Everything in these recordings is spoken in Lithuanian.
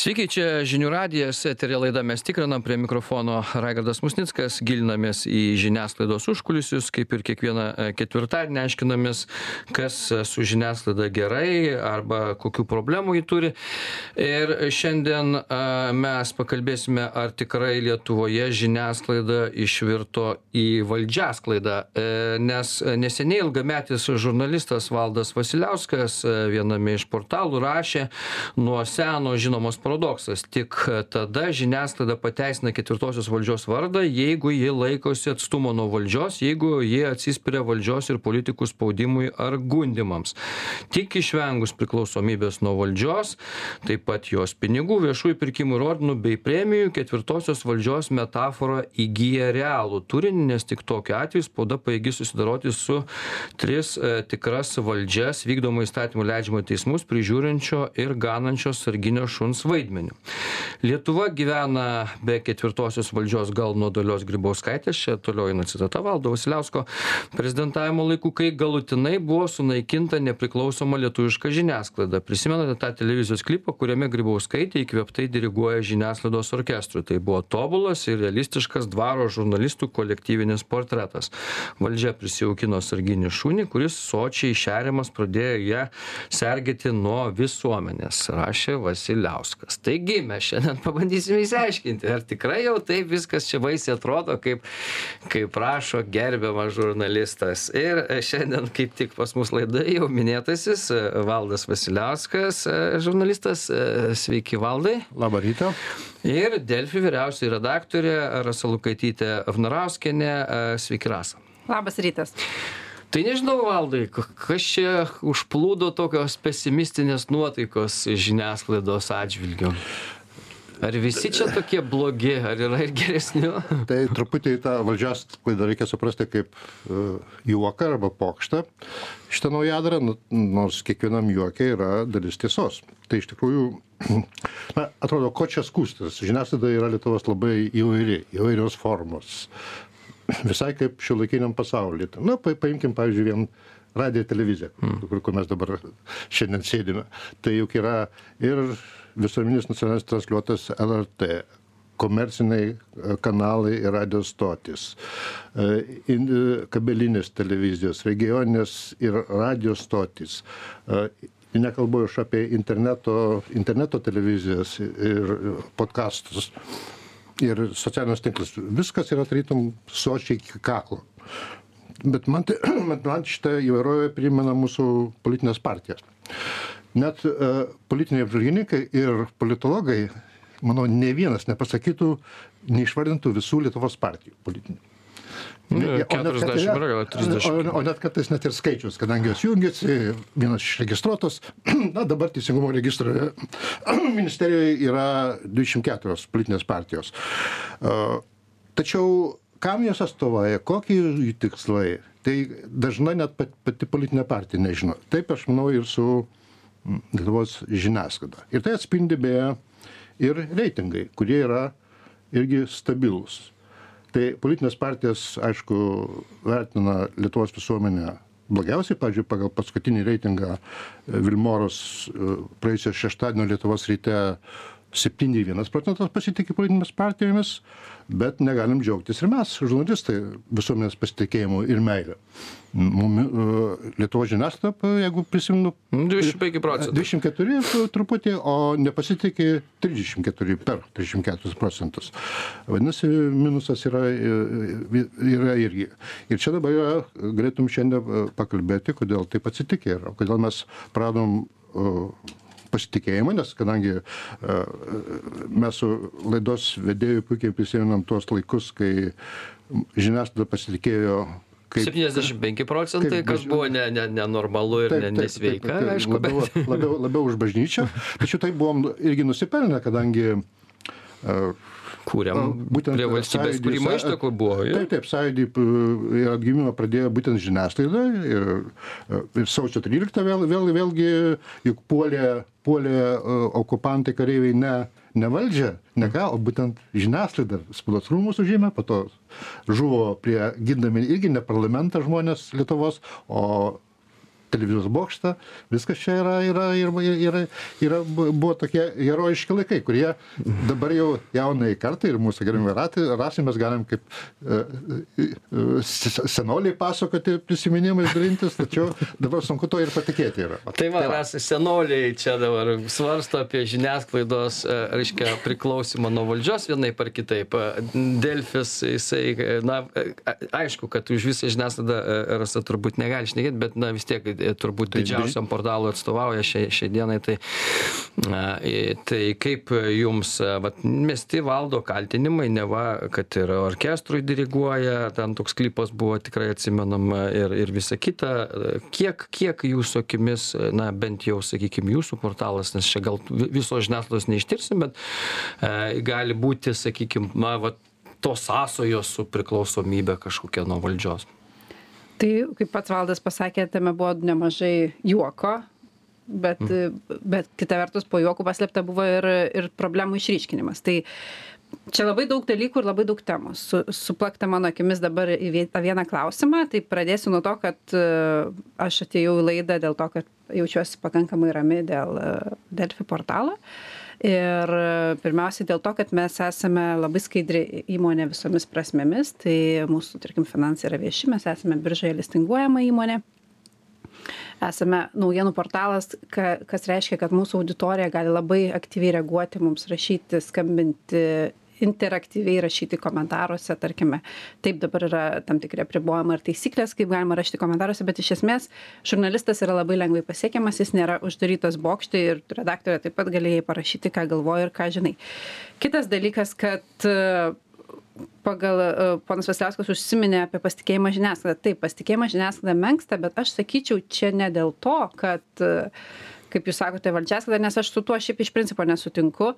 Sveiki, čia žinių radijas, eterė laida mes tikrinam prie mikrofono Raigardas Musnickas, gilinamės į žiniasklaidos užkulisius, kaip ir kiekvieną e, ketvirtadienį aiškinamės, kas su žiniasklaida gerai arba kokių problemų jį turi. Ir šiandien e, mes pakalbėsime, ar tikrai Lietuvoje žiniasklaida išvirto į valdžiasklaidą, e, nes neseniai ilgametis žurnalistas Valdas Vasiliauskas viename iš portalų rašė nuo seno žinomos paradoksas. Tik tada žiniasklaida pateisina ketvirtosios valdžios vardą jeigu ji laikosi atstumo nuo valdžios jeigu ji atsispiria valdžios ir politikų spaudimui ar gundymams. Tik išvengus priklausomybės nuo valdžios taip pat jos pinigų viešųjų pirkimų ir ordinų bei premijų ketvirtosios valdžios metafora įgyja realų turinį nes tik tokiu atveju spauda pajėgi susidoroti su tris e, tikras valdžias vykdomą įstatymų leidžiamą teismus prižiūrinčio ir ganančio sarginio šuns vaidmenį vaidmeniu. Lietuva gyvena be ketvirtosios valdžios gal nuo dalios Grybauskaitės, čia toliau eina citata Valdo Vasiliausko, prezidentavimo laikų, kai galutinai buvo sunaikinta nepriklausoma lietuviška žiniasklaida. Prisimenate tą televizijos klipą, kuriame Grybauskaitė įkvėptai diriguoja žiniasklaidos orkestrui. Tai buvo tobulas ir realistiškas dvaro žurnalistų kolektyvinis portretas. Valdžia prisijaukino sarginį šunį, kuris sočiai šeriamas pradėjo ją sergėti nuo visuomenės, rašė Vasiliauskas dalykas taigi mes šiandien pabandysime išsiaiškinti ar tikrai jau taip viskas čia baisiai atrodo kaip kaip rašo gerbiamas žurnalistas. Ir šiandien kaip tik pas mus laidoje jau minėtasis valdas vasiliauskas žurnalistas. Sveiki valdai. Labą rytą. Ir delfi vyriausioji redaktorė rasa lukaitytė vnarauskienė. Sveiki rasa. Labas rytas tai nežinau valdai kas čia užplūdo tokios pesimistinės nuotaikos žiniasklaidos atžvilgiu? Ar visi čia tokie blogi ar yra ir geresnių? Tai truputį tą valdžiasklaidą reikia suprasti kaip e, juoką arba pokštą šitą naujadarą nu, nors kiekvienam juoke yra dalis tiesos. Tai iš tikrųjų na atrodo ko čia skųstis? Žiniasklaida yra lietuvos labai įvairi įvairios formos visai kaip šiuolaikiniam pasauly. Na, pa, paimkim, pavyzdžiui, vien radiją televiziją, mm. kur, kur mes dabar šiandien sėdime. Tai juk yra ir visuomeninis nacionalinis transliuotas LRT, komerciniai e, kanalai ir radio stotis, e, e, kabelinės televizijos, regioninės ir radio stotis. Nekalbu aš apie interneto, interneto televizijas ir podkastus ir socialinius tinklus. Viskas yra tarytum sočiai iki kaklo. Bet man, tai, man šitą įvairovę primena mūsų politinės partijas. Net uh, politiniai apžvalgininkai ir politologai, manau, ne vienas nepasakytų, neišvardintų visų Lietuvos partijų politinių. Ne, 40 yra gal 30. O, o net kartais net ir skaičius, kadangi jos jungiasi, vienas išregistruotas, na dabar Teisingumo registro ministerijoje yra 24 politinės partijos. Tačiau kam jos atstovauja, kokie jų tikslai, tai dažnai net pati politinė partija nežino. Taip aš manau ir su Lietuvos žiniasklaida. Ir tai atspindi beje ir reitingai, kurie yra irgi stabilus tai politinės partijos aišku vertina lietuvos visuomenę blogiausiai. Pavyzdžiui pagal paskutinį reitingą vilmorus praėjusio šeštadienio lietuvos ryte septyni vienas procentas pasitiki politinėmis partijomis bet negalim džiaugtis ir mes žurnalistai visuomenės pasitikėjimu ir meile. Mum lietuvos žiniasklaida jeigu prisimenu dvidešim penki procentai. dvidešim keturi truputį o trisdešim keturi per trisdešim keturis procentus. Vadinasi minusas yra yra irgi. Ir čia dabar yra galėtum šiandien pakalbėti kodėl taip atsitikę yra kodėl mes praradom pasitikėjimą, nes kadangi mes su laidos vedėjui puikiai prisimenam tuos laikus, kai žiniasklaida pasitikėjo Kaip, 75 procentai, kaip, kas buvo nenormalu ne, ne ir ne, nesveika, taip, taip, taip, aišku. Labiau, bet... labiau, labiau už bažnyčią. Tačiau tai buvom irgi nusipelnę, kadangi uh, kūrėm. Būtent prie valstybės kūrimo ištakų buvo. Ja? Taip, taip, sąjūdį ir atgimimą pradėjo būtent žiniasklaida ir, ir sausio 13 vėl, vėl, vėlgi juk puolė, puolė okupantai kareiviai ne, ne valdžia, ne ką, o būtent žiniasklaida, spaudos rūmus užėmė, po to žuvo prie gindami irgi ne parlamentą žmonės Lietuvos, o televizijos bokštą viskas čia yra yra ir yra yra buvo tokie herojiški laikai kurie dabar jau jaunajai kartai ir mūsų gerbiamai ratai rasai mes galim kaip e, e, e, senoliai pasakoti prisiminimais dalintis tačiau dabar sunku tuo ir patikėti yra. Tai va rasa senoliai čia dabar svarsto apie žiniasklaidos reiškia priklausymą nuo valdžios vienaip ar kitaip. Delfis jisai na aišku kad už visą žiniasklaidą rasa turbūt negali šnekėt bet na vis tiek turbūt tai didžiausiam portalui atstovauja šiai, šiai dienai. Tai, tai kaip jums, vat, mesti valdo kaltinimai, neva, kad ir orkestrui diriguoja, ten toks klipas buvo tikrai atsimenama ir, ir visa kita. Kiek, kiek jūsų akimis, na bent jau, sakykime, jūsų portalas, nes čia gal viso žiniasklaidos neištirsim, bet e, gali būti, sakykime, na, vat, tos sąsojos su priklausomybė kažkokia nuo valdžios tai kaip pats valdas pasakė tame buvo nemažai juoko bet mm. bet kita vertus po juoku paslėpta buvo ir ir problemų išryškinimas. Tai čia labai daug dalykų ir labai daug temų. Su suplakta mano akimis dabar į tą vieną klausimą. Tai pradėsiu nuo to kad e, aš atėjau į laidą dėl to kad jaučiuosi pakankamai rami dėl e, delfi portalo ir pirmiausiai dėl to kad mes esame labai skaidri įmonė visomis prasmėmis tai mūsų tarkim finansai yra vieši mes esame biržoje listinguojama įmonė. Esame naujienų portalas ką kas reiškia kad mūsų auditorija gali labai aktyviai reaguoti mums rašyti skambinti interaktyviai rašyti komentaruose tarkime taip dabar yra tam tikri apribojimai ir taisyklės kaip galima rašyti komentaruose bet iš esmės žurnalistas yra labai lengvai pasiekiamas jis nėra uždarytas bokšte ir redaktorė taip pat gali jai parašyti ką galvoji ir ką žinai. Kitas dalykas kad e, pagal e, ponas vasiliauskas užsiminė apie pasitikėjimą žiniasklaida. Taip pasitikėjimas žiniasklaida menksta bet aš sakyčiau čia ne dėl to kad e, kaip jūs sakote valdžiasklaida nes aš su tuo šiaip iš principo nesutinku.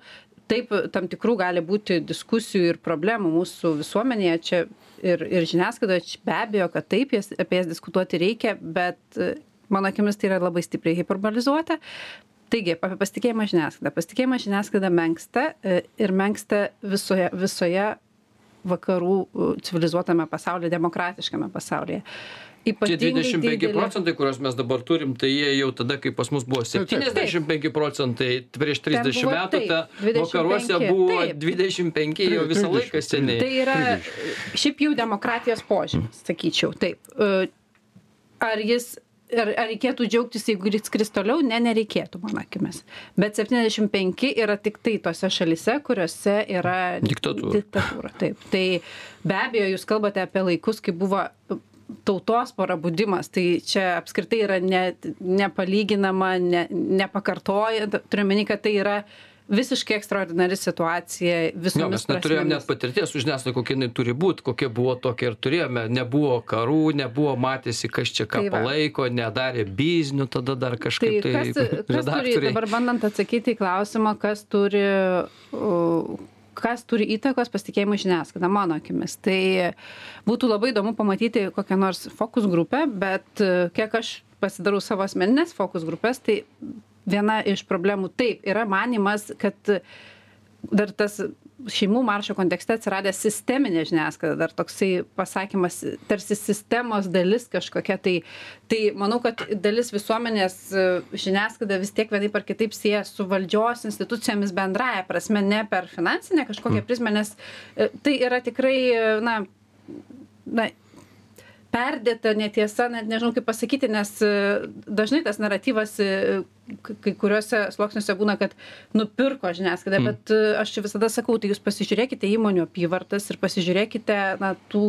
Taip tam tikrų gali būti diskusijų ir problemų mūsų visuomenėje čia ir ir žiniasklaidoje. Be abejo kad taip jas apie jas diskutuoti reikia bet mano akimis tai yra labai stipriai hiperbolizuota. Taigi apie pasitikėjimą žiniasklaida. Pasitikėjimas žiniasklaida menksta e, ir menksta visoje visoje vakarų civilizuotame pasaulyje demokratiškame pasaulyje Tie 25 procentai, kuriuos mes dabar turim, tai jie jau tada, kai pas mus buvo 75 procentai, prieš 30 metų, ta vakaruose buvo taip. 25 jau visą laiką seniai. Tai yra šiaip jau demokratijos požymis, sakyčiau, taip. E, ar jis ar, ar reikėtų džiaugtis, jeigu jis skris toliau? Ne, nereikėtų, mano akimis. Bet 75 yra tik tai tose šalise, kuriuose yra diktatūra. diktatūra. Taip. Tai be abejo, jūs kalbate apie laikus, kai buvo tautos parabudimas tai čia apskritai yra ne nepalyginama ne nepakartoja turiu omeny kad tai yra visiškai ekstraordinari situacija visomis mes neturėjom net patirties su žiniasklaida, kokia jinai turi būti, kokia buvo tokia ir turėjome. Nebuvo karų, nebuvo matėsi, kas čia ką tai palaiko, nedarė biznių, tada dar kažkaip tai. tai kas, turi, dabar bandant atsakyti į klausimą, kas turi kas turi įtakos pasitikėjimui žiniasklaida mano akimis. Tai būtų labai įdomu pamatyti kokią nors fokus grupę bet e, kiek aš pasidarau savo asmenines fokus grupes tai viena iš problemų taip yra manymas kad dar tas šeimų maršo kontekste atsiradęs sisteminė žiniasklaida dar toksai pasakymas tarsi sistemos dalis kažkokia tai tai manau kad dalis visuomenės e, žiniasklaidą vis tiek vienaip ar kitaip sieja su valdžios institucijomis bendrąja prasme ne per finansinę kažkokią mm. prizmę nes e, tai yra tikrai e, na na perdėta netiesa net nežinau kaip pasakyti nes e, dažnai tas naratyvas e, kai kuriuose sluoksniuose būna kad nupirko žiniasklaida mm. bet e, aš čia visada sakau tai jūs pasižiūrėkite įmonių apyvartas ir pasižiūrėkite na tų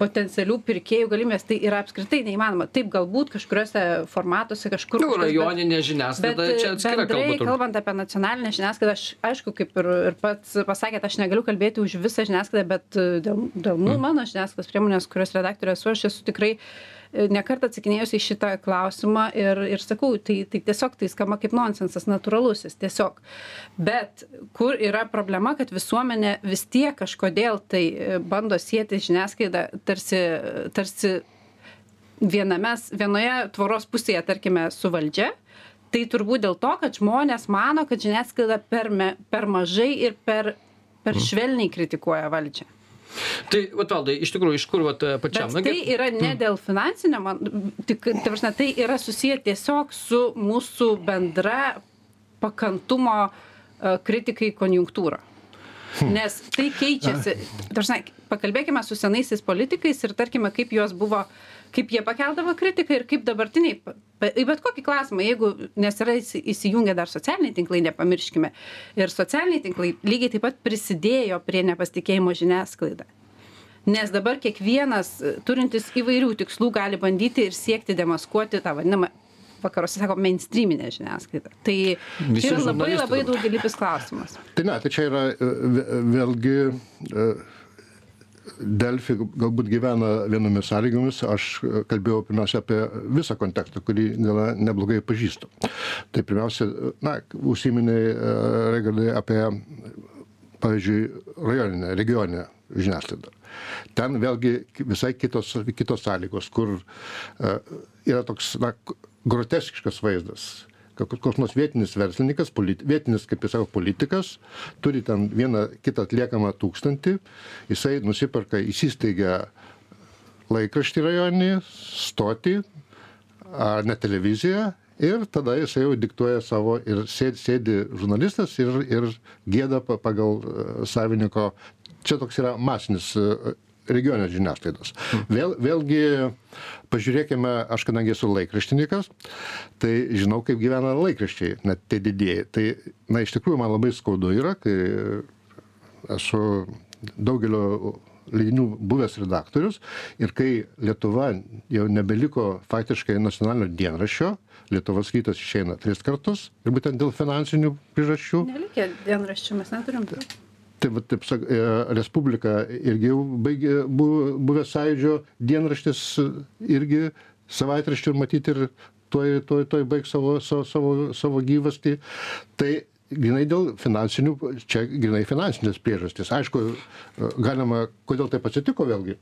potencialių pirkėjų galimybes tai yra apskritai neįmanoma taip galbūt kažkuriuose formatuose kažkur nu, rajoninė žiniasklaida čia atskira kalba kalbant apie nacionalinę žiniasklaidą aš aišku kaip ir ir pats pasakėt aš negaliu kalbėti už visą žiniasklaidą bet dėl dėl nu mm. mano žiniasklaidos priemonės kurios redaktorė esu aš esu tikrai ne kartą atsakinėjusi į šitą klausimą ir ir sakau tai tai tiesiog tai skamba kaip nonsensas natūralusis tiesiog. Bet kur yra problema kad visuomenė vis tiek kažkodėl tai e, bando sieti žiniasklaidą tarsi tarsi viename vienoje tvoros pusėje tarkime su valdžia. Tai turbūt dėl to kad žmonės mano kad žiniasklaida per me per mažai ir per per mm. švelniai kritikuoja valdžią Tai, valdai, iš tikrųjų, iš kur vat, pačiam? Bet tai yra ne dėl finansinio, man, tik, ta prasme, tai yra susiję tiesiog su mūsų bendra pakantumo uh, kritikai konjunktūra. Nes tai keičiasi. Dažnai pakalbėkime su senaisiais politikais ir tarkime, kaip juos buvo, kaip jie pakeldavo kritiką ir kaip dabartiniai, į bet kokį klausimą, jeigu, nes yra įsijungę dar socialiniai tinklai, nepamirškime. Ir socialiniai tinklai lygiai taip pat prisidėjo prie nepasitikėjimo žiniasklaidą. Nes dabar kiekvienas turintis įvairių tikslų gali bandyti ir siekti demaskuoti tą vadinamą vakaruose sako mainstreaminė žiniasklaida. Tai Visi čia yra labai labai dabar. daugelįpis klausimas. Tai ne, tai čia yra e, vė- vėlgi e, Delfi galbūt gyvena vienomis sąlygomis, aš e, kalbėjau pirmiausia apie visą kontekstą, kurį gana neblogai pažįstu. Tai pirmiausia, na, užsiminė Regardai apie, pavyzdžiui, rajoninę, regioninę žiniasklaidą. Ten vėlgi visai kitos, kitos sąlygos, kur yra toks, na, groteskiškas vaizdas kad koks nors vietinis verslininkas, politi, vietinis, kaip jis sako, politikas, turi ten vieną kitą atliekamą tūkstantį, jisai nusiperka, įsisteigia laikraštį rajoninį, stotį, ar net televiziją ir tada jisai jau diktuoja savo ir sėdi, sėdi žurnalistas ir, ir gėda pa- pagal e, savininko. Čia toks yra masinis e, regioninės žiniasklaidos. Vėl, vėlgi, pažiūrėkime, aš kadangi esu laikraštininkas, tai žinau, kaip gyvena laikraščiai, net tie didėjai. Tai, na, iš tikrųjų, man labai skaudu yra, kai esu daugelio leidinių buvęs redaktorius ir kai Lietuva jau nebeliko faktiškai nacionalinio dienraščio, Lietuvos rytas išeina tris kartus ir būtent dėl finansinių priežasčių. Nelikė dienraščių, mes neturim. Tai va, taip sak, e, Respublika irgi jau baigė, bu- buvęs sąjūdžio dienraštis irgi savaitraštį ir matyti ir tuoj, tuoj, tuoj baigs savo, savo, savo, savo gyvastį. Tai grinai dėl finansinių, čia grinai finansinės priežastys. Aišku, e, galima, kodėl taip atsitiko vėlgi.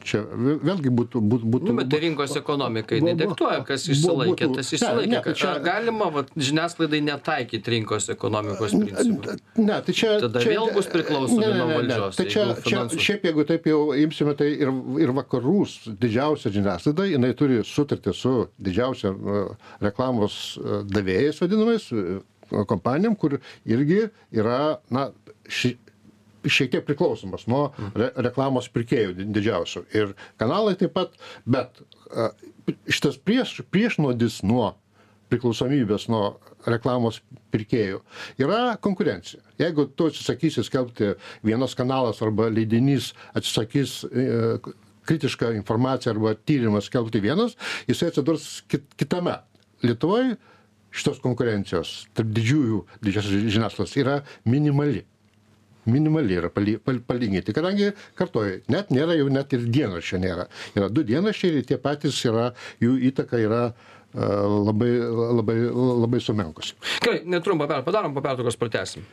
Čia vė- vėlgi būtų, būtų, būtų Nu, bet tai rinkos ekonomika jinai diktuoja, kas išsilaikė, būtų- tas Ne, išsilaikė. ne, tai čia- Ar galima vat, žiniasklaidai netaikyti rinkos ekonomikos principų? Ne, tai čia. Tada čia, vėl bus priklausomi ne, ne, nuo ne, ne. valdžios, Tai čia, čia, šiaip jeigu taip jau imsime, tai ir, ir vakarų didžiausia žiniasklaida, jinai turi sutartį su didžiausia reklamos davėjais vadinamais, kompanijom, kur irgi yra, na, ši, šiek tiek priklausomas nuo re, reklamos pirkėjų di- didžiausių. Ir kanalai taip pat, bet šitas prieš, priešnodis nuo priklausomybės nuo reklamos pirkėjų yra konkurencija. Jeigu tu atsisakysi skelbti vienas kanalas arba leidinys atsisakys e, kritišką informaciją arba tyrimą skelbti vienas, jisai atsidurs kit, kitame. Lietuvoje šitos konkurencijos tarp didžiųjų didžiosios žiniasklaidos yra minimali minimali yra pali- pal- palyginti, kadangi, kartuoju, net nėra jau net ir dienraščio nėra. Yra du dienraščiai ir tie patys yra, jų įtaka yra e, labai, labai, labai sumenkusi. Gerai, netrumpą per, padarom po pertraukos pratęsim.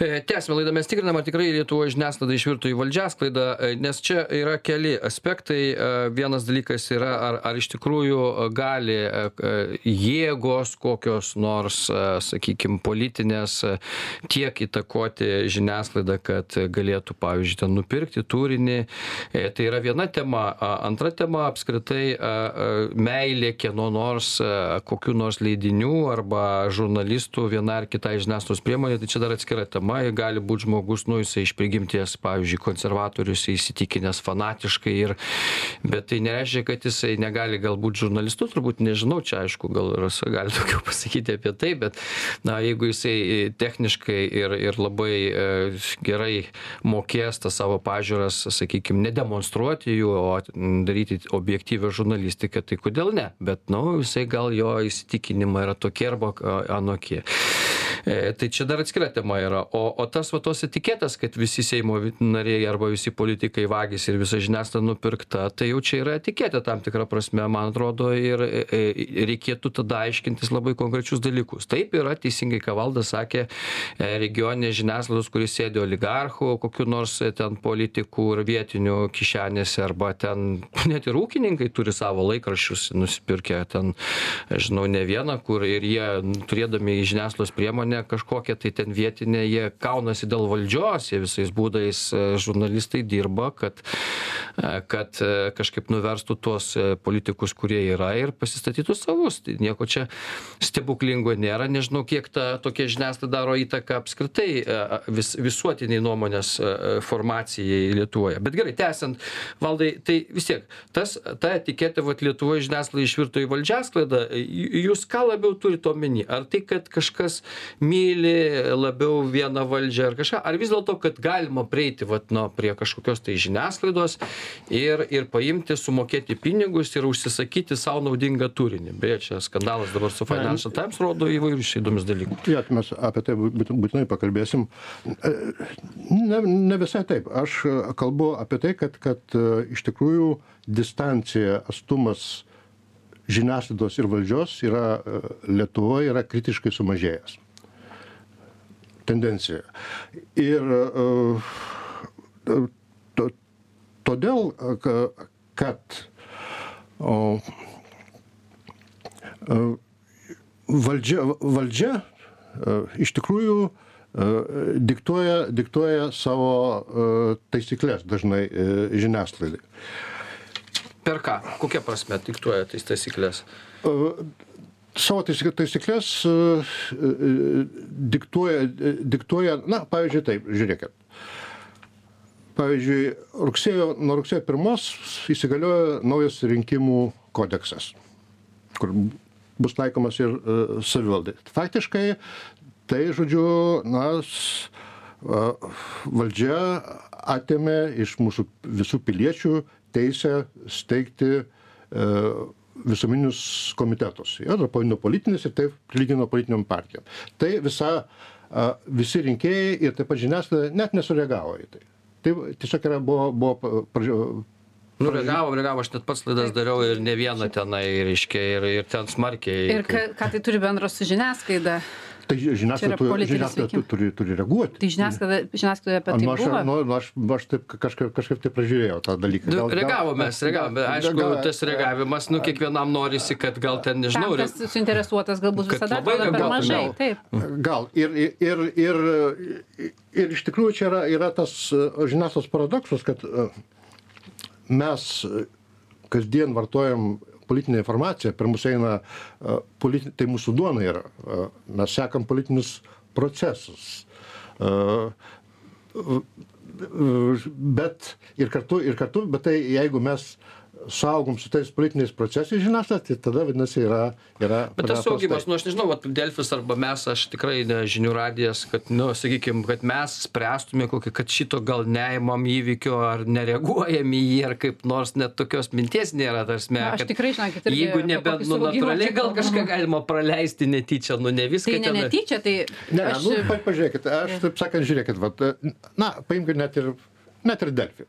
E, Tęsime laidą, mes tikrinam, ar tikrai Lietuvoje žiniasklaida išvirto į valdžiasklaidą, e, nes čia yra keli aspektai. E, Vienas dalykas yra, ar, ar iš tikrųjų gali jėgos kokios nors, sakykime, politinės tiek įtakoti žiniasklaidą, kad galėtų, pavyzdžiui, ten nupirkti turinį. Tai yra viena tema. Antra tema apskritai meilė kieno nors, a, kokių nors leidinių arba žurnalistų viena ar kitai žiniasklaidos priemonė. Tai čia dar atskira tema. Gali būti žmogus, nu, jisai iš prigimties, pavyzdžiui, konservatorius įsitikinęs fanatiškai. Ir, bet tai nereiškia, kad jisai negali galbūt žurnalistų, turbūt nežinau, čia aišku, gal Rasa gali daugiau pasakyti apie tai, bet na, jeigu jisai techniškai ir, ir labai e, gerai mokės tas savo pažiūras, sakykime, nedemonstruoti jų, o daryti objektyvę žurnalistiką, tai kodėl ne? Bet, na, nu, jisai gal jo įsitikinimai yra tokie arba anokie. E, tai čia dar atskira tema yra. O, o tas va tos etiketės, kad visi Seimo nariai arba visi politikai vagis ir visa žiniasklaida nupirkta, tai jau čia yra etiketė tam tikrą prasme, man atrodo, ir e, e, reikėtų tada aiškintis labai konkrečius dalykus. Taip yra teisingai, ką valdas sakė, regioninės žiniasklaidos, kuris sėdi oligarchų, kokiu nors ten politikų ir vietinių kišenėse, arba ten net ir ūkininkai turi savo laikraščius nusipirkę ten, žinau, ne vieną, kur ir jie turėdami žiniasklaidos priemonę nuomonė kažkokia tai ten vietinė jie kaunasi dėl valdžios jie visais būdais e, žurnalistai dirba kad e, kad e, kažkaip nuverstų tuos politikus kurie yra ir pasistatytų savus. Tai nieko čia stebuklingo nėra. Nežinau kiek ta tokia žiniasklaida daro įtaką apskritai vis visuotinei nuomonės formacijai lietuvoje. Bet gerai tęsiant valdai tai vis tiek tas ta etiketė vat lietuvoj žiniasklaida išvirto į valdžiasklaidą. Jūs ką labiau turit omeny? Ar tai kad kažkas myli labiau vieną valdžią ar kažką. Ar vis dėlto kad galima prieiti vat no prie kažkokios tai žiniasklaidos ir ir paimti sumokėti pinigus ir užsisakyti sau naudingą turinį? Beje čia skandalas dabar su financial times rodo įvairius įdomius dalykus. Jo tai mes apie tai būtinai pakalbėsim. Ne ne visai taip. Aš kalbu apie tai kad kad iš tikrųjų distancija atstumas žiniasklaidos ir valdžios yra e, Lietuvoje yra kritiškai sumažėjęs. Tendencija. Ir e, to, todėl, kad o, e, valdžia, valdžia iš tikrųjų diktuoja, diktuoja savo taisyklės dažnai žiniasklaidai. Per ką? Kokia prasme diktuoja tais taisyklės? Savo taisyklės diktuoja, diktuoja, na, pavyzdžiui, taip, žiūrėkit. Pavyzdžiui, rugsėjo, nuo rugsėjo pirmos įsigaliojo naujas rinkimų kodeksas, kur bus taikomas ir uh, savivaldai. Faktiškai, tai, žodžiu, na, uh, valdžia atėmė iš mūsų visų piliečių teisę steigti e, visuomeninius komitetus. Yra politinis ir taip prilygino politiniam partijom. Tai visa, visi rinkėjai ir taip pat žiniasklaida net nesureagavo į tai. Tai tiesiog yra, buvo, buvo Nu, reagavom, reagavom, aš net pats laidas dariau ir ne vieną tenai, reiškia, ir, ir ten smarkiai. Ir ką, ką tai turi bendro su žiniasklaida? Tai žiniasklaida, žiniasklaida turi, turi reaguoti. Tai žiniasklaida, žiniasklaida apie tai nu, aš, buvo? Nu, nu, aš, aš taip kažkaip, kažkaip tai pražiūrėjau tą dalyką. Gal, reagavom mes, reagavom, bet aišku, gal, tas reagavimas, nu, kiekvienam norisi, kad gal ten, nežinau. Tam, kas suinteresuotas galbūt visada atrodo per mažai. Gal, taip. gal ir, ir, ir, ir, ir iš tikrųjų čia yra, yra tas žiniasklaidos paradoksas, kad mes kasdien vartojam politinė informacija per mus eina, politi, tai mūsų duona yra. Mes sekam politinius procesus. Bet ir kartu, ir kartu, bet tai jeigu mes suaugom su tais politiniais procesais žiniasklaida, tai tada vadinasi yra... yra Bet tas saugimas, nu aš nežinau, vat, Delfis arba mes, aš tikrai ne žinių radijas, kad, nu, sakykime, kad mes spręstume kokį, kad šito gal neimam įvykio ar nereaguojam į jį, ar kaip nors net tokios minties nėra, tarsi. Aš tikrai, žinokit, irgi jeigu nebent, nu, natūraliai gal kažką galima praleisti netyčia, nu, ne viską. Tai ne ten... netyčia, tai... Ne, aš... nu, pa, pažiūrėkit, aš taip sakant, žiūrėkit, vat, na, paimkite net ir, net ir Delfį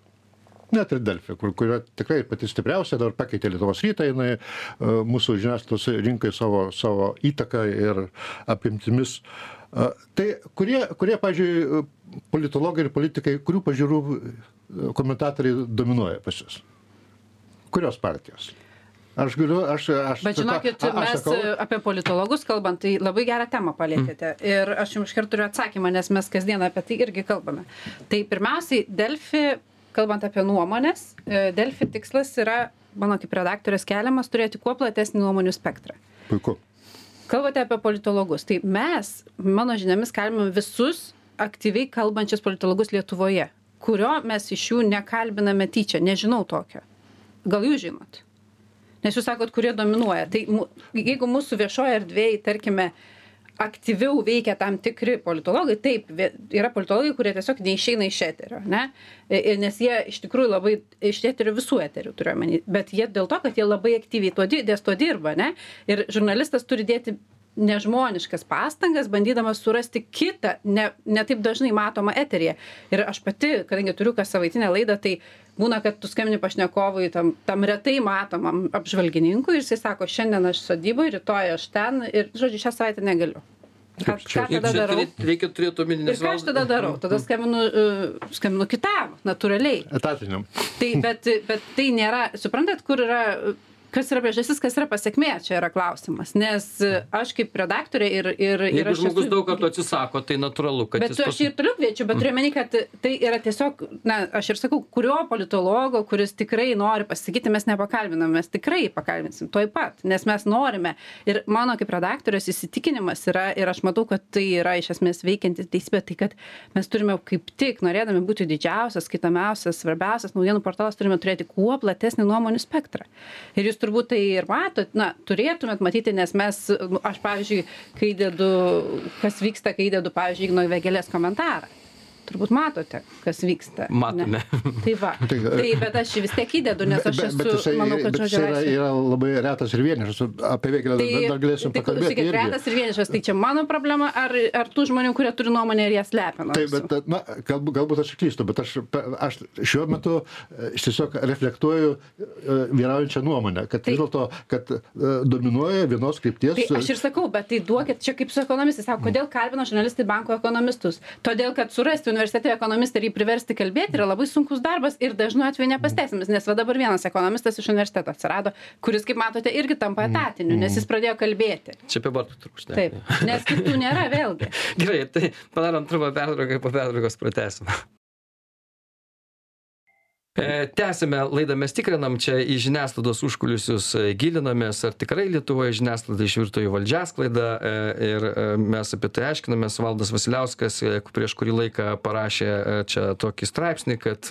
net ir delfi kur kur yra tikrai pati stipriausia dabar pakeitė lietuvos rytą jinai e, mūsų žiniasklaidos rinkai savo savo įtaka ir apimtimis e, tai kurie kurie pavyzdžiui politologai ir politikai kurių pažiūrų e, komentatoriai dominuoja pas jus kurios partijos Aš galiu, aš, aš. Bet žinokit, a, mes sakau... apie politologus kalbant, tai labai gerą temą palėtėte. Mm. Ir aš jums iškart turiu atsakymą, nes mes kasdien apie tai irgi kalbame. Tai pirmiausiai, Delfi kalbant apie nuomones e, delfi tikslas yra mano kaip redaktorės keliamas turėti kuo platesnį nuomonių spektrą. Puiku. Kalbate apie politologus. Tai mes mano žiniomis kalbinam visus aktyviai kalbančius politologus lietuvoje. Kurio mes iš jų nekalbiname tyčia? Nežinau tokio. Gal jūs žinot? Nes jūs sakot kurie dominuoja. Tai jeigu mūsų viešoj erdvėj tarkime aktyviau veikia tam tikri politologai. Taip yra politologai kurie tiesiog neišeina iš eterio ane nes jie iš tikrųjų labai iš eterio visų eterių turiu omeny. Bet jie dėl to kad jie labai aktyviai tuo di ties tuo dirba ane ir žurnalistas turi dėti nežmoniškas pastangas bandydamas surasti kitą ne ne taip dažnai matomą eteryje. Ir aš pati kadangi turiu kassavaitinę laidą tai būna kad tu skambini pašnekovui tam tam retai matomam apžvalgininkui ir jisai sako šiandien aš sodyboj rytoj aš ten ir žodžiu šią savaitę negaliu. Ką ką tada darau? reikia turėt omeny ir ką aš tada darau? Tada skambinu e, skambinu kitam natūraliai. Etatiniam. Tai bet bet tai nėra suprantat kur yra kas yra priežastis kas yra pasekmė čia yra klausimas nes aš kaip redaktorė ir ir ir aš žmogus daug kartų atsisako, tai natūralu, kad Bet aš ir toliau kviečiu, bet turiu meni, kad tai yra tiesiog, na, aš ir sakau, kurio politologo, kuris tikrai nori pasakyti, mes nepakalbinam, mes tikrai pakalbinsim, toj pat, nes mes norime. Ir mano kaip redaktorius įsitikinimas yra, ir aš matau, kad tai yra iš esmės veikianti teisybė, tai kad mes turime kaip tik, norėdami būti didžiausias, skaitomiausias, svarbiausias naujienų portalas, turime turėti kuo platesnį nuomonių spektrą. Ir jūs turbūt tai ir matot, na, turėtumėt matyti, nes mes, nu, aš pavyzdžiui, kai dedu, kas vyksta, kai dedu, pavyzdžiui, Igno Vėgelės komentarą. Turbūt matote, kas vyksta. Matome. Ne? Tai va. Tai- Tai, bet aš vis tiek įdedu, nes aš Bet- bet esu, jisai- manau, kad bet žodžio jisai yra, yra labai retas ir vienišas. Apie vėgėlę Tai, dar, galėsim tai pakalbėti. irgi. retas ir vienišas, tai čia mano problema, ar, ar tų žmonių, kurie turi nuomonę ir ją slepia Taip, bet, na, galbūt, galbūt aš klystu, bet aš, aš šiuo metu e, aš tiesiog reflektuoju e, vyraujančią nuomonę, kad Tai- vis dėlto, kad e, dominuoja vienos krypties. Tai aš ir sakau, bet tai duokit, čia kaip su ekonomistais, sako, kodėl kalbino žurnalistai banko ekonomistus? Todėl, kad surasti universitete ekonomistą ir jį priversti kalbėti yra labai sunkus darbas ir dažnu atveju nepasteisimas, nes va dabar vienas ekonomistas iš universiteto atsirado, kuris, kaip matote, irgi tampa etatiniu, nes jis pradėjo kalbėti. Čia apie Bartų ne? Taip, nes kitų nėra vėlgi. Gerai, tai padarom trumpą pertrauką po pertraukos pratęsim. E, Tęsime laidą, mes tikrinam čia į žiniasklaidos užkulisius, e, gilinamės, ar tikrai Lietuvoje žiniasklaida išvirto į valdžiasklaidą e, ir mes apie tai aiškinamės. Valdas Vasiliauskas prieš kurį laiką parašė čia tokį straipsnį, kad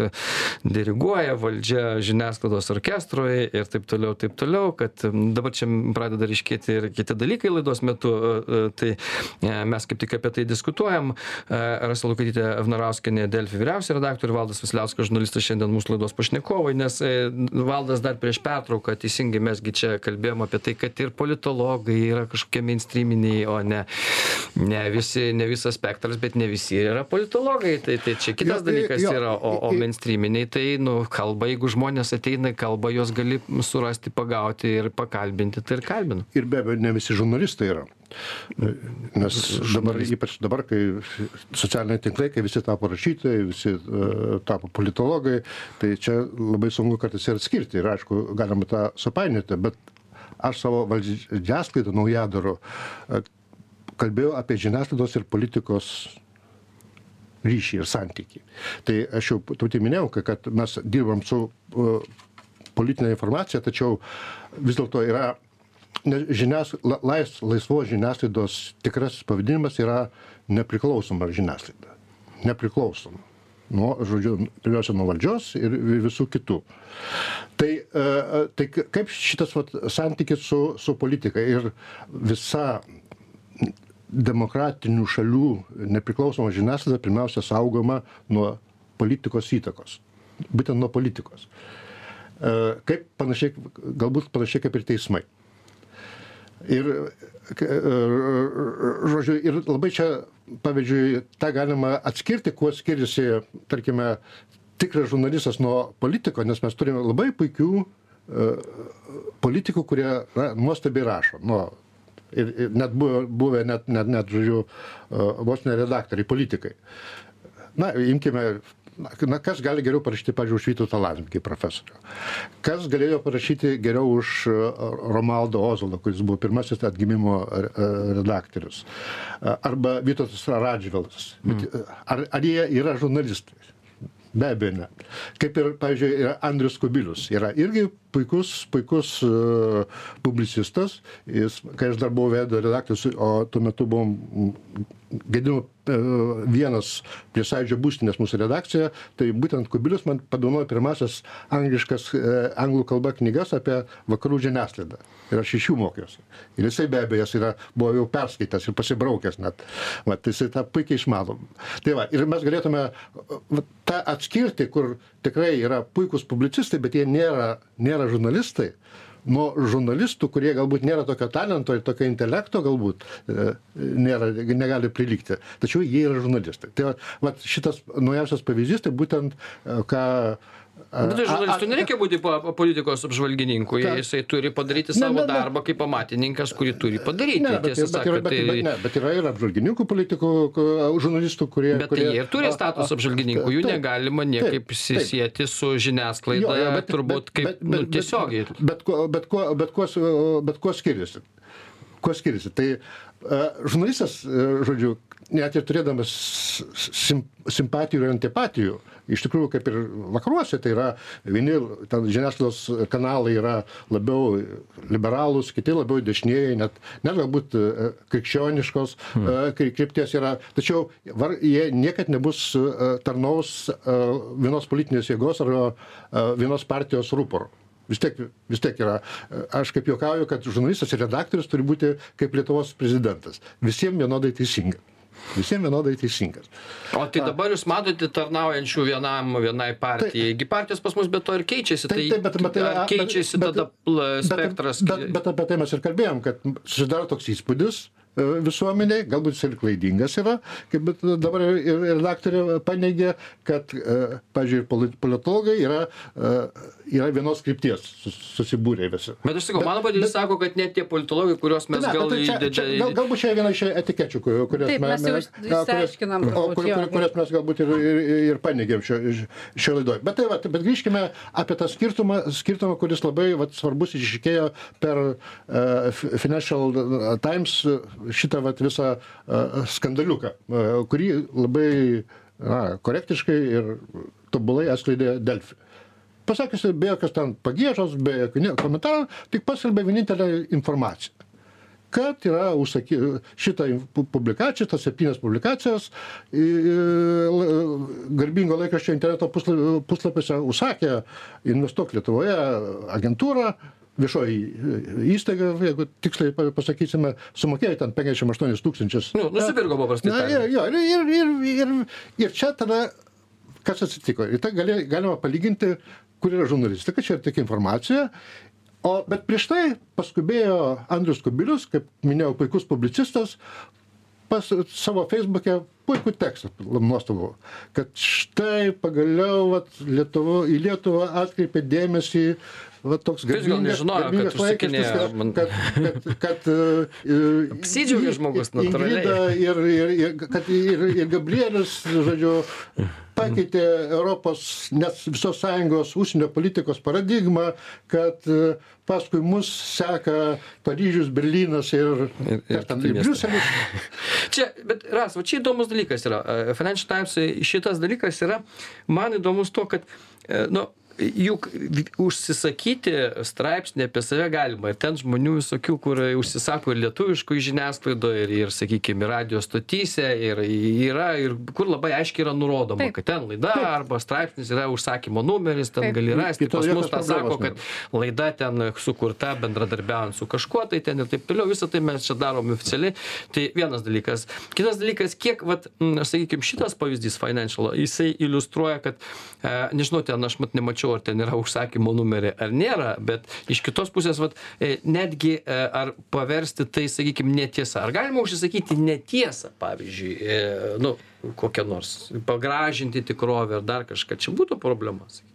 diriguoja valdžia žiniasklaidos orkestrui ir taip toliau, taip toliau, kad dabar čia pradeda ryškėti ir kiti dalykai laidos metu. Tai mes kaip tik apie tai diskutuojam. Rasa Lukatytė Vnarauskinė, Delfi vyriausia redaktorė, Valdas Vasiliauskas, žurnalistas šiandien mūsų laidos pašnekovai, nes e, Valdas dar prieš pertrauką teisingai mesgi čia kalbėjom apie tai, kad ir politologai yra kažkokie mainstreaminiai, o ne, ne, visi, ne visas spektras, bet ne visi yra politologai. Tai, tai čia kitas Jo, dalykas yra, o, o i- i- mainstreaminiai tai, nu, kalba, jeigu žmonės ateina į kalbą, juos gali surasti, pagauti ir pakalbinti, tai ir kalbinu. Ir be abejo, ne visi žurnalistai yra. Nes dabar, ypač dabar, kai socialiniai tinklai, kai visi tapo rašytojai, visi uh, tapo politologai, tai čia labai sunku kartais ir atskirti. Ir aišku, galima tą supainioti, bet aš savo valdžiasklaidą naujadaru uh, kalbėjau apie žiniasklaidos ir politikos ryšį ir santykį. Tai aš jau truputį minėjau, ka- kad mes dirbam su uh, politinė informacija, tačiau vis dėlto yra ne- žinias, la- lais, laisvos žiniasklaidos tikras pavadinimas yra nepriklausoma žiniasklaida. Nepriklausoma. Nuo, žodžiu, pirmiausia, nuo valdžios ir vi- visų kitų. Tai, e, e, tai kaip šitas vat, santykis su, su politika ir visa demokratinių šalių nepriklausoma žiniasklaida pirmiausia saugoma nuo politikos įtakos. Būtent nuo politikos. E, Kaip panašiai, galbūt panašiai kaip ir teismai. Ir, e, žodžiu, ir labai čia, pavyzdžiui, tą galima atskirti, kuo skiriasi, tarkime, tikras žurnalistas nuo politiko, nes mes turime labai puikių e, politikų, kurie na, nuostabiai rašo. Nu, ir, ir net buvę, buvę net, net, net, žodžiu, e, vos ne redaktoriai, politikai. Na, imkime, na, na, kas gali geriau parašyti, pavyzdžiui, už Vytautą Landsbergį profesorių? Kas galėjo parašyti geriau už e, Romaldo Ozolą, kuris buvo pirmasis atgimimo e, redaktorius? E, Arba Vytautas Radžvilas. Mm. Ar, ar jie yra žurnalistai? Be abejo, ne. Kaip ir, pavyzdžiui, Andrius Kubilius. Yra irgi puikus, puikus uh, publicistas. Jis, kai aš dar buvau veido redaktorius, o tuo metu buvom Gedimo uh, vienas prie sąjūdžio būstinės mūsų redakcijoje, tai būtent Kubilius man padovanojo pirmasis angliškas, uh, anglų kalba knygas apie vakarų žiniasklaidą. Ir aš iš jų mokiausi. Ir jisai be abejo jis yra, buvo jau perskaitęs ir pasibraukęs net. Va, tai jisai tą puikiai išmano. Tai va, ir mes galėtume va, tą atskirti, kur tikrai yra puikūs publicistai, bet jie nėra, nėra žurnalistai. Nuo žurnalistų, kurie galbūt nėra tokio talento ir tokio intelekto, galbūt e, nėra, negali prilygti. Tačiau jie yra žurnalistai. Tai va, va, šitas naujausias pavyzdys, tai būtent e, ką Bet tai žurnalistui nereikia būti po- politikos apžvalgininku, Ką? jisai turi padaryti Ne, savo ne, ne. darbą kaip amatininkas, kurį turi padaryti. Ne, bet, bet, yra, sakant, bet, bet, tai... ne, bet yra ir apžvalgininkų politikų, žurnalistų, kurie... Bet tai kurie, jie ir turi statusą apžvalgininkų, jų taip, negalima niekaip susijęti su žiniasklaida, Jo, jo, bet- turbūt kaip bet- nu, bet- tiesiogiai. Bet, bet, bet, kuo, bet, kuo, bet kuo skiriasi? Kuo skiriasi? Tai uh, žurnalistas, uh, žodžiu, net ir turėdamas sim, simpatijų ir antipatijų, iš tikrųjų kaip ir vakaruose, tai yra vieni ten žiniasklaidos kanalai yra labiau liberalūs, kiti labiau dešinieji, net, net galbūt uh, krikščioniškos uh, kry- krypties yra. Tačiau var, jie niekad nebus uh, tarnaus vienos politinės jėgos ar uh, vienos partijos rūporo. Vis tiek, vis tiek yra, e, aš kaip juokauju, kad žurnalistas ir redaktorius turi būti kaip Lietuvos prezidentas. Visiems vienodai teisingas. Visiems vienodai teisingas. O tai dabar jūs matote tarnaujančių vienam, vienai partijai. Gi partijos pas mus be to ir keičiasi. Tai, Taip, taip, bet- bet tai ar keičiasi bet- tada pl- spektras? Bet, bet, bet apie tai mes ir kalbėjom, kad susidaro toks įspūdis visuomeniai, galbūt jis ir klaidingas yra, kaip bet dabar ir, ir redaktorė paneigė, kad, e, pažiūrėjau, poli- politologai yra, e, yra vienos krypties sus- susibūrę visi. Bet aš sakau, Bet- mano patirtis sako, kad net tie politologai, kuriuos mes Ne, gal tai čia, čia, gal, galbūt čia viena iš etikečių, kur- kurias Taip, mes jau kurias- o, kur, kur, kurias mes galbūt ir, ir, ir paneigėm šio, šio laidoje. Bet tai va, bet grįžkime apie tą skirtumą, skirtumą kuris labai va, svarbus iššykėjo per uh, Financial Times šitą va, visą skandaliuką, kurį labai na, korektiškai ir tobulai atskleidė Delfi. Pasakius be jokios ten pagėžos, be jokių komentarų, tik paskelbė vienintelę informaciją kad yra užsaky, šitą pu- publikaciją, tas septynias publikacijas, garbingo laikraščio interneto pusla- puslapiuose užsakė Investuok Lietuvoje agentūra, viešoji įstaiga, jeigu tiksliai pa- pasakysime, sumokėjo ten 58 tūkstančius. Nu, nusipirko paprastai Na, ir, jo, ir, ir, ir, ir, čia tada kas atsitiko. Ir tai gali, galima palyginti, kur yra žurnalistika, čia yra tik informacija. O, bet prieš tai paskubėjo Andrius Kubilius, kaip minėjau, puikus publicistas, pas savo feisbuke puikų tekstą nuostabų, kad štai pagaliau vat, Lietuvo, į Lietuvą atkreipė dėmesį va, toks Tai jis gal nežinojo, kad garbingas man- kad, kad, kad, kad uh, Apsidžiaugė žmogus natūraliai. Ir, ir, ir, kad ir, ir Gabrielius, žodžiu, pakeitė Europos, net visos sąjungos užsienio politikos paradigmą, kad e, paskui mus seka Paryžius, Berlynas ir, Ir- ir ten. Briuselis. Čia, bet ras, va čia įdomus dalykas yra. E, Financial Times e, šitas dalykas yra, man įdomus to, kad, e, nu, juk užsisakyti straipsnį apie save galima. Ir ten žmonių visokių, kur užsisako ir lietuviškoj žiniasklaidoje, ir, ir sakykime, radio stotyse, ir yra, ir kur labai aiškiai yra nurodoma, Taip. kad ten laida arba straipsnis yra užsakymo numeris, ten Taip. gali rasti. Pas mus tą sako, kad laida ten sukurta bendradarbiaujant su kažkuo, tai ten ir taip toliau, visą tai mes čia darom oficialiai. Tai vienas dalykas. Kitas dalykas, kiek, vat, sakykime, šitas pavyzdys financial, jisai iliustruoja, kad, e, nežinau, ten aš mat nemačiau, ar ten yra užsakymo numerį ar nėra, bet iš kitos pusės, vat, e, netgi e, ar paversti tai, sakykime, netiesa. Ar galima užsisakyti netiesą, pavyzdžiui, e, nu, kokią nors, pagražinti tikrovę ar dar kažką. Čia būtų problema. sakykim.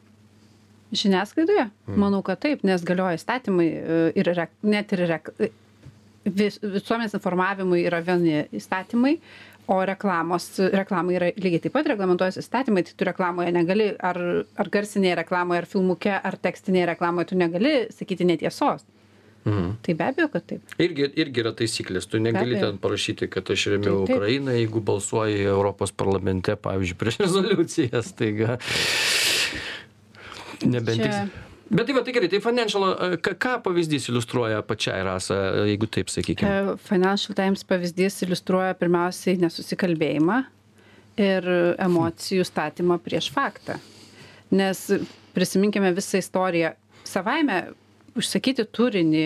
Žiniasklaidoje? Manau, kad taip, nes galioja įstatymai ir net ir vis, visuomenės informavimui yra vieni įstatymai, o reklamos, reklamai yra lygiai taip pat reglamentuojas įstatymai, tai tu reklamoje negali, ar, ar garsinėje reklamoje, ar filmuke, ar tekstinėje reklamoje tu negali sakyti netiesos. Mhm. Tai be abejo, kad taip. Irgi, irgi yra taisyklės, tu negali ten parašyti, kad aš remiu Taip, taip. Ukrainą, jeigu balsuoji Europos parlamente, pavyzdžiui, prieš rezoliucijas, taiga nebent Čia- tik. Bet tai va, tai gerai, tai financial, e, ką, ką pavyzdys iliustruoja pačiai rasa, jeigu taip sakykime. E, Financial Times pavyzdys iliustruoja pirmiausiai nesusikalbėjimą ir emocijų statymą prieš faktą. Nes prisiminkime visą istoriją. Savaime užsakyti turinį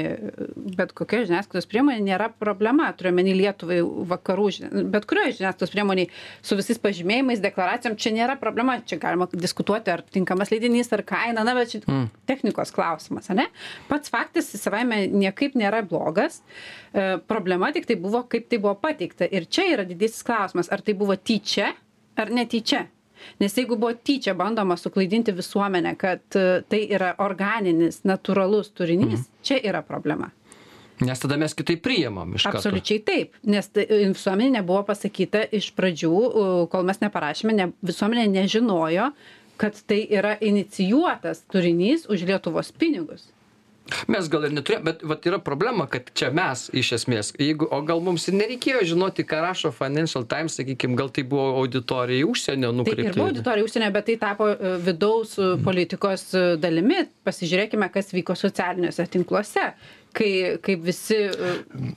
bet kokioje žiniasklaidos priemonėje nėra problema. Turiuomenį Lietuvai, vakarų, žini- bet kurioje žiniasklaidos priemoniai su visais pažymėjimais, deklaracijom, čia nėra problema. Čia galima diskutuoti, ar tinkamas leidinys, ar kaina, na, bet čia mm. technikos klausimas, ne? Pats faktas savaime niekaip nėra blogas. E, problema tik tai buvo, kaip tai buvo pateikta. Ir čia yra didysis klausimas, ar tai buvo tyčia ar netyčia. Nes jeigu buvo tyčia bandoma suklaidinti visuomenę kad e, tai yra organinis natūralus turinys čia yra problema Nes tada mes kitaip priimam iš karto. Absoliučiai taip, nes tai, visuomenė nebuvo pasakyta iš pradžių, u, kol mes neparašėme, ne, visuomenė nežinojo, kad tai yra inicijuotas turinys už Lietuvos pinigus. Mes gal ir neturėjome, bet vat, yra problema, kad čia mes iš esmės, jeigu, o gal mums ir nereikėjo žinoti, ką rašo Financial Times, sakykime, gal tai buvo auditorija užsienio Tai ir nukreipta. buvo auditorija užsienio, bet tai tapo e, vidaus e, politikos e, dalimi. Pasižiūrėkime, kas vyko socialiniuose tinkluose. Kai, kaip visi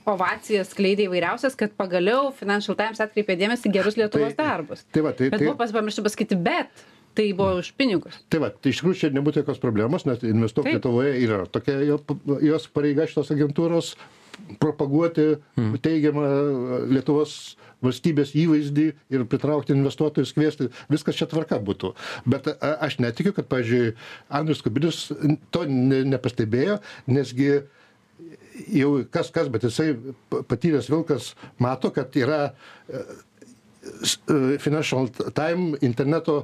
ovacijas skleidė įvairiausias, kad pagaliau Financial Times atkreipė dėmesį gerus Lietuvos Tai- darbus. tai va, tai- bet tai- buvo pamiršta pasakyti, bet tai buvo už pinigus. Tai va, tai iš tikrųjų čia nebūtų jokios problemos, nes investuok. Lietuvoje yra tokia jo, jos pareiga šitos agentūros propaguoti teigiamą Lietuvos valstybės įvaizdį ir pritraukti investuotojus, kviesti, viskas čia tvarka būtų. Bet a, aš netikiu, kad, pavyzdžiui, Andrius Kubilius to ne, nepastebėjo, nesgi jau kas kas, bet jisai pa- patyręs vilkas mato, kad yra e, e, Financial Time interneto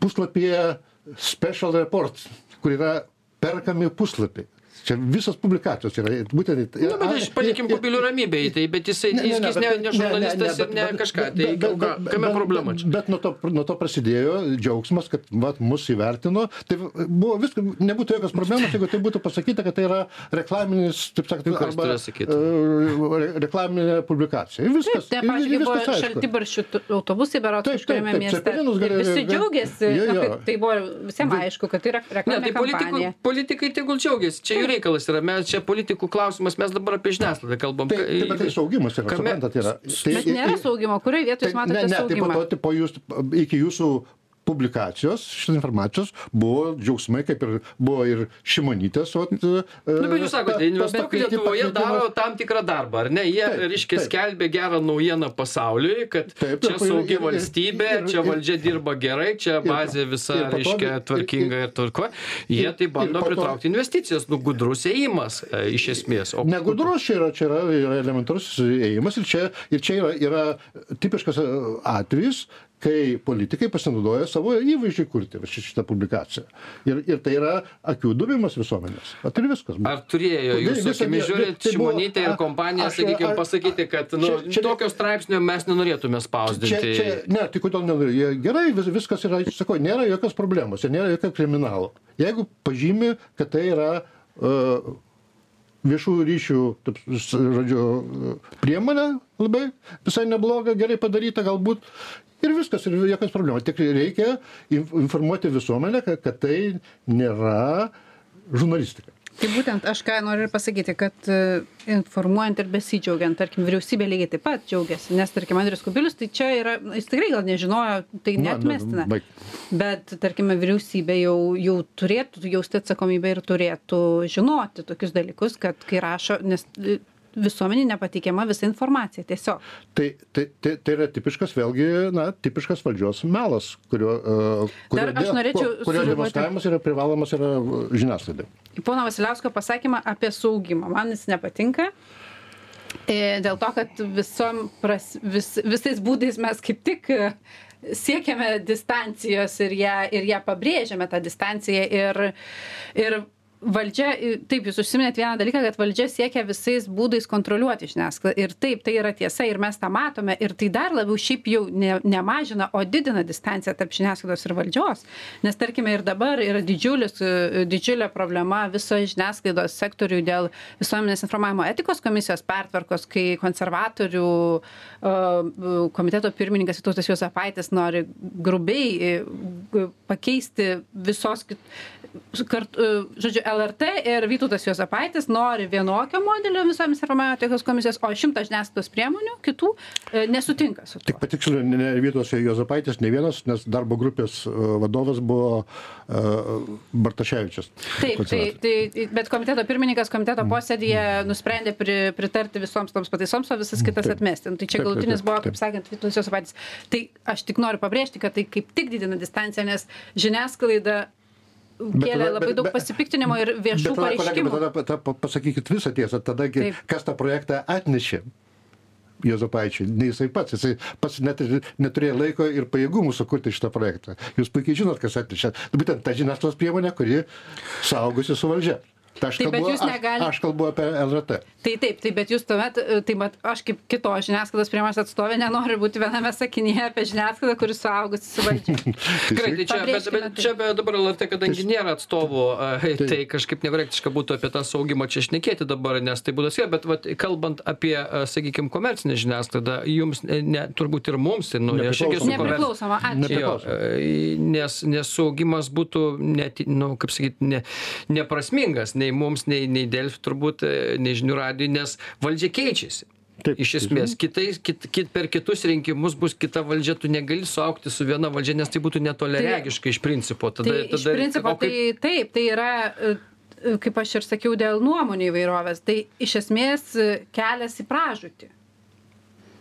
puslapyje special report, kur yra perkami puslapiai. Čia visos publikacijos yra būtent. Na, bet aš palikim kubilių ramybėj, tai, bet jisai, Ne, ne, jis ne, ne, bet- ne ne, žurnalistas ne, ir bet- ne bet- kažką. bet- Tai bet- ką- bet- kame bet- problema čia? Bet nuo to, nuo to prasidėjo džiaugsmas, kad vat, mus įvertino. Tai buvo viskas, nebūtų jokios problemos, jeigu tai būtų pasakyta, kad tai yra reklaminis, taip sakant, Tai arba e, re- reklaminė publikacija. Ir Viskas. Taip, ir- ir buvo viskas aišku. šaltibarščių tu- autobusai, Taip, taip, kažkuriame taip, mieste. Ir gali- visi džiaugiasi, Jo, jo. tai buvo visiems aišku, kad tai yra Ne, reklaminė tai politikų, kampanija. politikai tegul džiaugiasi, čia jų reikalas yra, mes čia politikų klausimas, mes dabar apie žiniasklaidą kalbam. Tai, taip, bet tai saugimas yra, suprantat, yra. Tai, Bet nėra saugimo, kurioje vietoje jūs Tai, ne, matote ne, tai po saugimą? to, tai po jūs, iki jūsų publikacijos šitos informacijos buvo džiaugsmai, kaip ir buvo ir Šimonytės. Vat, Na, Nu, bet jūs sakote, investuok Lietuvoje daro tam tikrą darbą, ar ne? Jie, Taip, reiškia, taip. skelbia gerą naujieną pasauliui, kad Taip, čia saugi valstybė, čia valdžia dirba gerai, čia bazė visa, reiškia, ir- tvarkinga ir tvarko. Jie ir- tai bando pritraukti investicijas, nu, gudrus ėjimas e, iš esmės. O Negudrus čia yra, čia yra, yra elementarus ėjimas ir čia, ir čia yra, yra tipiškas e, atvejis, kai politikai pasinaudoja savo įvaizdžiui kurti va ši- šitą publikaciją. Ir, ir tai yra akių dubimas visuomenės. Vat ir viskas. Ar turėjo jūsų akimis žiūrint tai buvo- Šimonytė ir kompanija, sakykime, pasakyti, kad nu, čia- čia- tokio straipsnio mes nenorėtume Čia, spausdinti? čia, ne, tai kodėl nenori? Jie- Gerai, vis, viskas yra, sakau, nėra jokios problemos, ir nėra jokio kriminalo. Jeigu pažymi, kad tai yra uh, viešųjų ryšių, taip, žodžiu, uh, priemonė labai visai nebloga, gerai padaryta galbūt. Ir viskas, ir jokios problemos. Tik reikia inf- informuoti visuomenę, kad, tai nėra žurnalistika. Tai būtent aš ką noriu ir pasakyti, kad e, informuojant ir besidžiaugiant, tarkim, vyriausybė lygiai taip pat džiaugiasi, nes, tarkim, Andrius Kubilius, tai čia yra, na, jis tikrai gal nežinojo, tai Na, netmestina. na, baik. Bet, tarkime, vyriausybė jau, jau turėtų jausti atsakomybę ir turėtų žinoti tokius dalykus, kad kai rašo, nes e, visuomenė nepateikiama visa informacija tiesiog. Tai, tai, tai, tai yra tipiškas, vėlgi, na, tipiškas valdžios melas, kurio, uh, kurio, Dar aš norėčiau kurio, kurio demonstravimas yra privalomas yra uh, žiniasklaidai. Pono Vasiliausko pasakymą apie saugimą. Man jis nepatinka. E, Dėl to, kad visom pras, vis, visais būdais mes kaip tik e, siekiame distancijos ir ją, ir ją pabrėžiame tą distanciją ir, ir valdžia, taip, jūs užsiminėt vieną dalyką, kad valdžia siekia visais būdais kontroliuoti žiniasklaidą. Ir taip, tai yra tiesa ir mes tą matome. Ir tai dar labiau šiaip jau ne, nemažina, o didina distanciją tarp žiniasklaidos ir valdžios. Nes tarkime ir dabar yra didžiulis, e, didžiulė problema viso žiniasklaidos sektoriui dėl visuomenės informavimo etikos komisijos pertvarkos, kai konservatorių e, komiteto pirmininkas Vytautas Juozapaitis nori grubiai e, pakeisti visos kit- kart, e, žodžiu, LRT ir Vytautas Juozapaitis nori vienokio modelio visuomenės informavimo etikos komisijos, o šimtas žiniasklaidos priemonių kitų e, nesutinka su tuo. Tik patiksliu, ne Vytos Jozapaitis, ne vienas, nes darbo grupės uh, vadovas buvo Bartaševičius. Taip, tai, tai, bet komiteto pirmininkas komiteto Mm. posėdėje nusprendė pri, pritarti visoms toms pataisoms, o visas kitas Taip. atmesti. Nu, Tai čia galutinis buvo, kaip sakant, Vytautas Josapaitis. Tai aš tik noriu pabrėžti, kad tai kaip tik didina distanciją, nes žiniasklaida kėlė labai daug pasipiktinimo ir viešų Bet pareiškimų. bet tada, pasakykit visą tiesą, tada, Taip. kas tą projektą atnešė. juozapaičiui nei jisai pats jisai pats net neturėjo laiko ir pajėgumų sukurti šitą projektą jūs puikiai žinot kas atnešė būtent ta žiniasklaidos priemonė kuri saugosi su valdžia Tai aš, Taip, bet kalbu, jūs aš, negali- aš kalbu apie LRT. Tai taip, tai bet jūs tuomet, e, tai mat, aš kaip kito žiniasklaidos priemonės atstovė nenoriu būti viename sakinyje apie žiniasklaidą, kuris suaugusi su valdžia. Gerai, tai čia, bet, bet tai. čia be, dabar LRT, kadangi nėra atstovų, a, tai kažkaip nekorektiška būtų apie tą saugimą čia šnekėti dabar, nes tai būtų skėt, bet vat, kalbant apie, sakykime, komercinę žiniasklaidą, jums, e, ne, turbūt ir mums, tai, nu, aš irgi esu. Nepriklausoma, ačiū. Ne- e, nes, nes saugimas būtų, net, nu, kaip sakyti, ne, neprasmingas nei mums, nei, nei Delfi turbūt, e, nei žinių radijui, nes valdžia keičiasi. Taip, Iš esmės, kitais, kit, kit, per kitus rinkimus bus kita valdžia, tu negali suaukti su viena valdžia, nes tai būtų netoleregiška iš principo. Tada, Tai iš tada, principo, o kaip- tai taip, tai yra, e, kaip aš ir sakiau, dėl nuomonių įvairovės. Tai iš esmės e, kelias į pražūtį.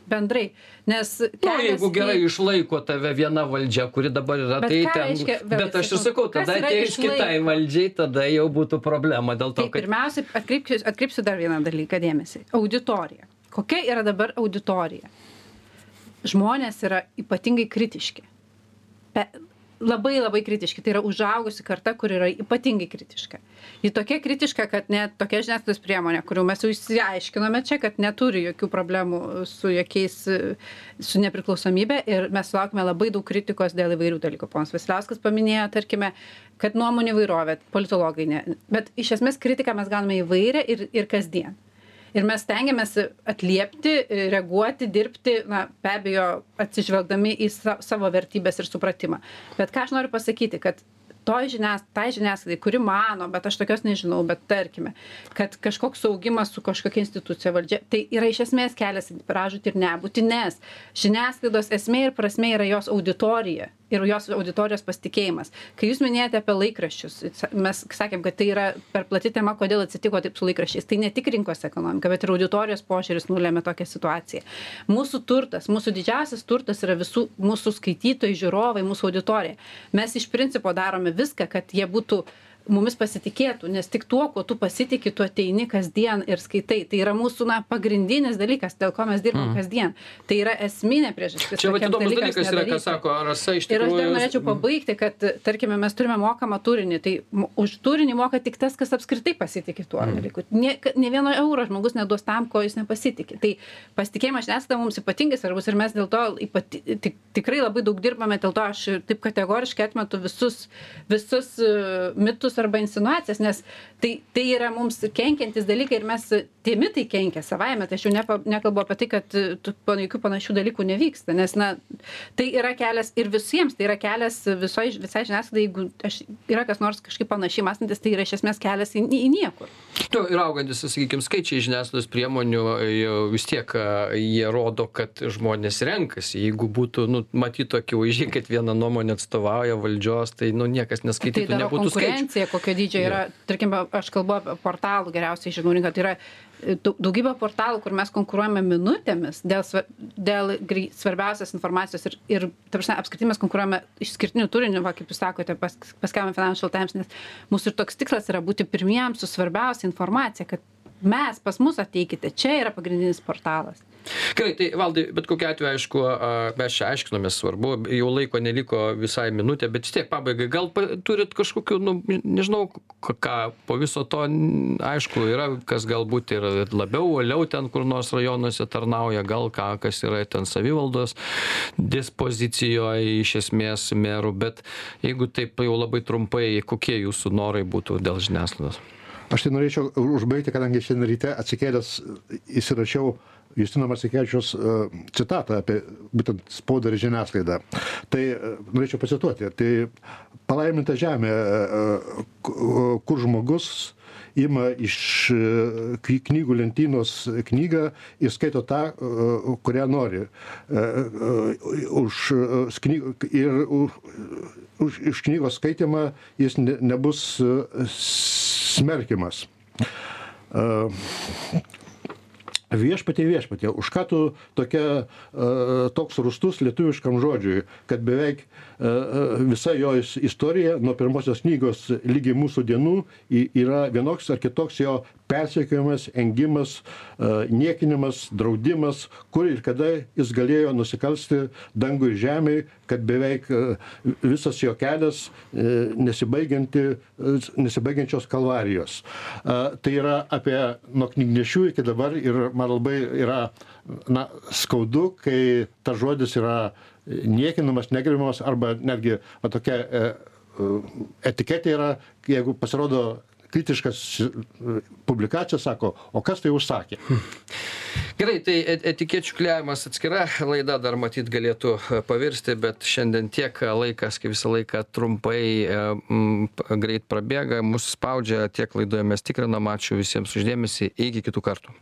Bendrai. Nes Nu, jeigu gerai išlaiko tave viena valdžia, kuri dabar yra, Bet tai ten. bet aš ir sakau, tada atėjus kitai valdžiai, tada jau būtų problema dėl to, Tai kad... pirmiausia, atkreipsiu, atkreipsiu dar vieną dalyką dėmesį. Auditorija. Kokia yra dabar auditorija? Žmonės yra ypatingai kritiški. Pe, labai labai kritiški. Tai yra užaugusi karta, kur yra ypatingai kritiška. Ji tokia kritiška, kad net tokia žiniasklaidos priemonė, kurių mes jau išsiaiškinome čia, kad neturi jokių problemų su jokiais, su nepriklausomybė ir mes sulaukime labai daug kritikos dėl įvairių dalykų. Ponas Vasiliauskas paminėjo, tarkime, kad nuomonių įvairovė, politologai ne. Bet iš esmės kritiką mes gauname įvairią ir, ir kasdien. Ir mes stengiamės atliepti, reaguoti, dirbti, na, be abejo, atsižvelgdami į sa savo vertybės ir supratimą. Bet ką aš noriu pasakyti, kad toj žinias, tai žiniasklaidai, kuri mano, bet aš tokios nežinau, bet tarkime, kad kažkoks saugimas su kažkokia institucija valdžia, tai yra iš esmės kelias į pražūtį ir nebūti, nes žiniasklaidos esmė ir prasme yra jos auditorija ir jos auditorijos pasitikėjimas. Kai jūs minėjote apie laikraščius, mes sakėm, kad tai yra per plati tema, kodėl atsitiko taip su laikraščiais. Tai ne tik rinkos ekonomika, bet ir auditorijos požiūris nulėmė tokią situaciją. Mūsų turtas, mūsų didžiausias turtas yra visų mūsų skaitytojai, žiūrovai, mūsų auditorija. Mes iš principo darome viską, kad jie būtų mumis pasitikėtų, nes tik tuo, kuo tu pasitikė, tu ateini kasdien ir skaitai. Tai yra mūsų na, pagrindinis dalykas, dėl ko mes dirbam mm. kasdien. Tai yra esminė priežastis. Čia va tokiems įdomus dalykas yra, ką sako Rasa iš Ir aš tikrųjų. dar norėčiau pabaigti, kad, tarkime, mes turime mokamą turinį, tai už turinį moka tik tas, kas apskritai pasitikė tuo Mm. dalyku. Ne, ka- ne vieno euro žmogus neduos tam, ko jis nepasitikė. Tai pasitikėjimas žiniasklaida mums ypatingai svarbus ir mes dėl to ypati, tik, tikrai labai daug dirbame, dėl to aš taip kategoriškai atmetu visus, visus uh, mitus arba insinuacijas, nes tai, tai yra mums kenkiantis dalykai ir mes tie mitai kenkia savaime, tai aš jau nepa, nekalbu apie tai, kad jokių panašių dalykų nevyksta, nes na, tai yra kelias ir visiems, tai yra kelias visoj, visai žiniasklaidai, jeigu aš, yra kas nors kažkaip panašiai mąstantis, tai yra iš esmės kelias į, į niekur. Nu, ir augantis, sakykime, skaičiai žiniasklaidos priemonių vis tiek jie rodo, kad žmonės renkasi. Jeigu būtų, nu, matytų akivaizdžiai, kad viena nuomonė atstovauja valdžios, tai, nu, niekas Tai neskaitytų, dar nebūtų skaičių. Konkurencija, kokio dydžio yra, tarkim, aš kalbu apie portalų geriausiai žinau rinką, tai yra e, dau- daugybė portalų, kur mes konkuruojame minutėmis dėl, dėl svarbiausios informacijos ir, ir prasme, apskritai mes konkuruojame išskirtiniu turiniu, va, kaip jūs sakote, pas, paskelbėme Financial Times, nes mūsų ir toks tikslas yra būti pirmiems su svarbiausia informacija, kad mes pas mus ateikite, čia yra pagrindinis portalas. Gerai, tai valdai, bet kokiu atveju, aišku, a, mes čia aiškinomės svarbu, jau laiko neliko visai minutė, bet vis tiek pabaigai, gal turit kažkokiu, nu, nežinau, ką po viso to, aišku, yra, kas galbūt ir labiau, uoliau ten kur nors rajonuose tarnauja, gal ką, kas yra ten savivaldos dispozicijoje iš esmės merų, bet jeigu taip jau labai trumpai, kokie jūsų norai būtų dėl žiniasklaidos? Aš tai norėčiau užbaigti, kadangi šiandien ryte atsikėlęs įsirašiau Justino Masikevičius citatą apie būtent spaudą ir žiniasklaidą. Tai e, norėčiau pacituoti. Tai palaiminta žemė, e, ku- kur žmogus ima iš e, kny- knygų lentynos knygą ir skaito tą, e, kurią nori. E, e, Už, e, ir už, iš knygos skaitimą jis ne, nebus e, smerkiamas. E, Viešpatie, viešpatie, už ką tu tokia, toks rūstus lietuviškam žodžiui, kad beveik visa jo is- istorija nuo pirmosios knygos lygi mūsų dienų yra vienoks ar kitoks jo persekiojimas engimas a, niekinimas draudimas kur ir kada jis galėjo nusikalsti dangui žemei kad beveik visas jo kelias e, e, nesibaigiančios kalvarijos. Tai yra apie nuo knygnešių iki dabar ir man labai yra na skaudu kai tas žodis yra niekinamas negerbiamas arba netgi va tokia e, etiketė yra jeigu pasirodo kritiškas publikacija sako o kas tai užsakė? Gerai, tai etikečių kliavimas atskira laida dar matyt galėtų e, pavirsti, bet šiandien tiek laikas, kaip visą laiką, trumpai m, greit prabėga, mūsų spaudžia, tiek laidoje mes tikrinam, ačiū visiems uždėmesi, iki kitų kartų.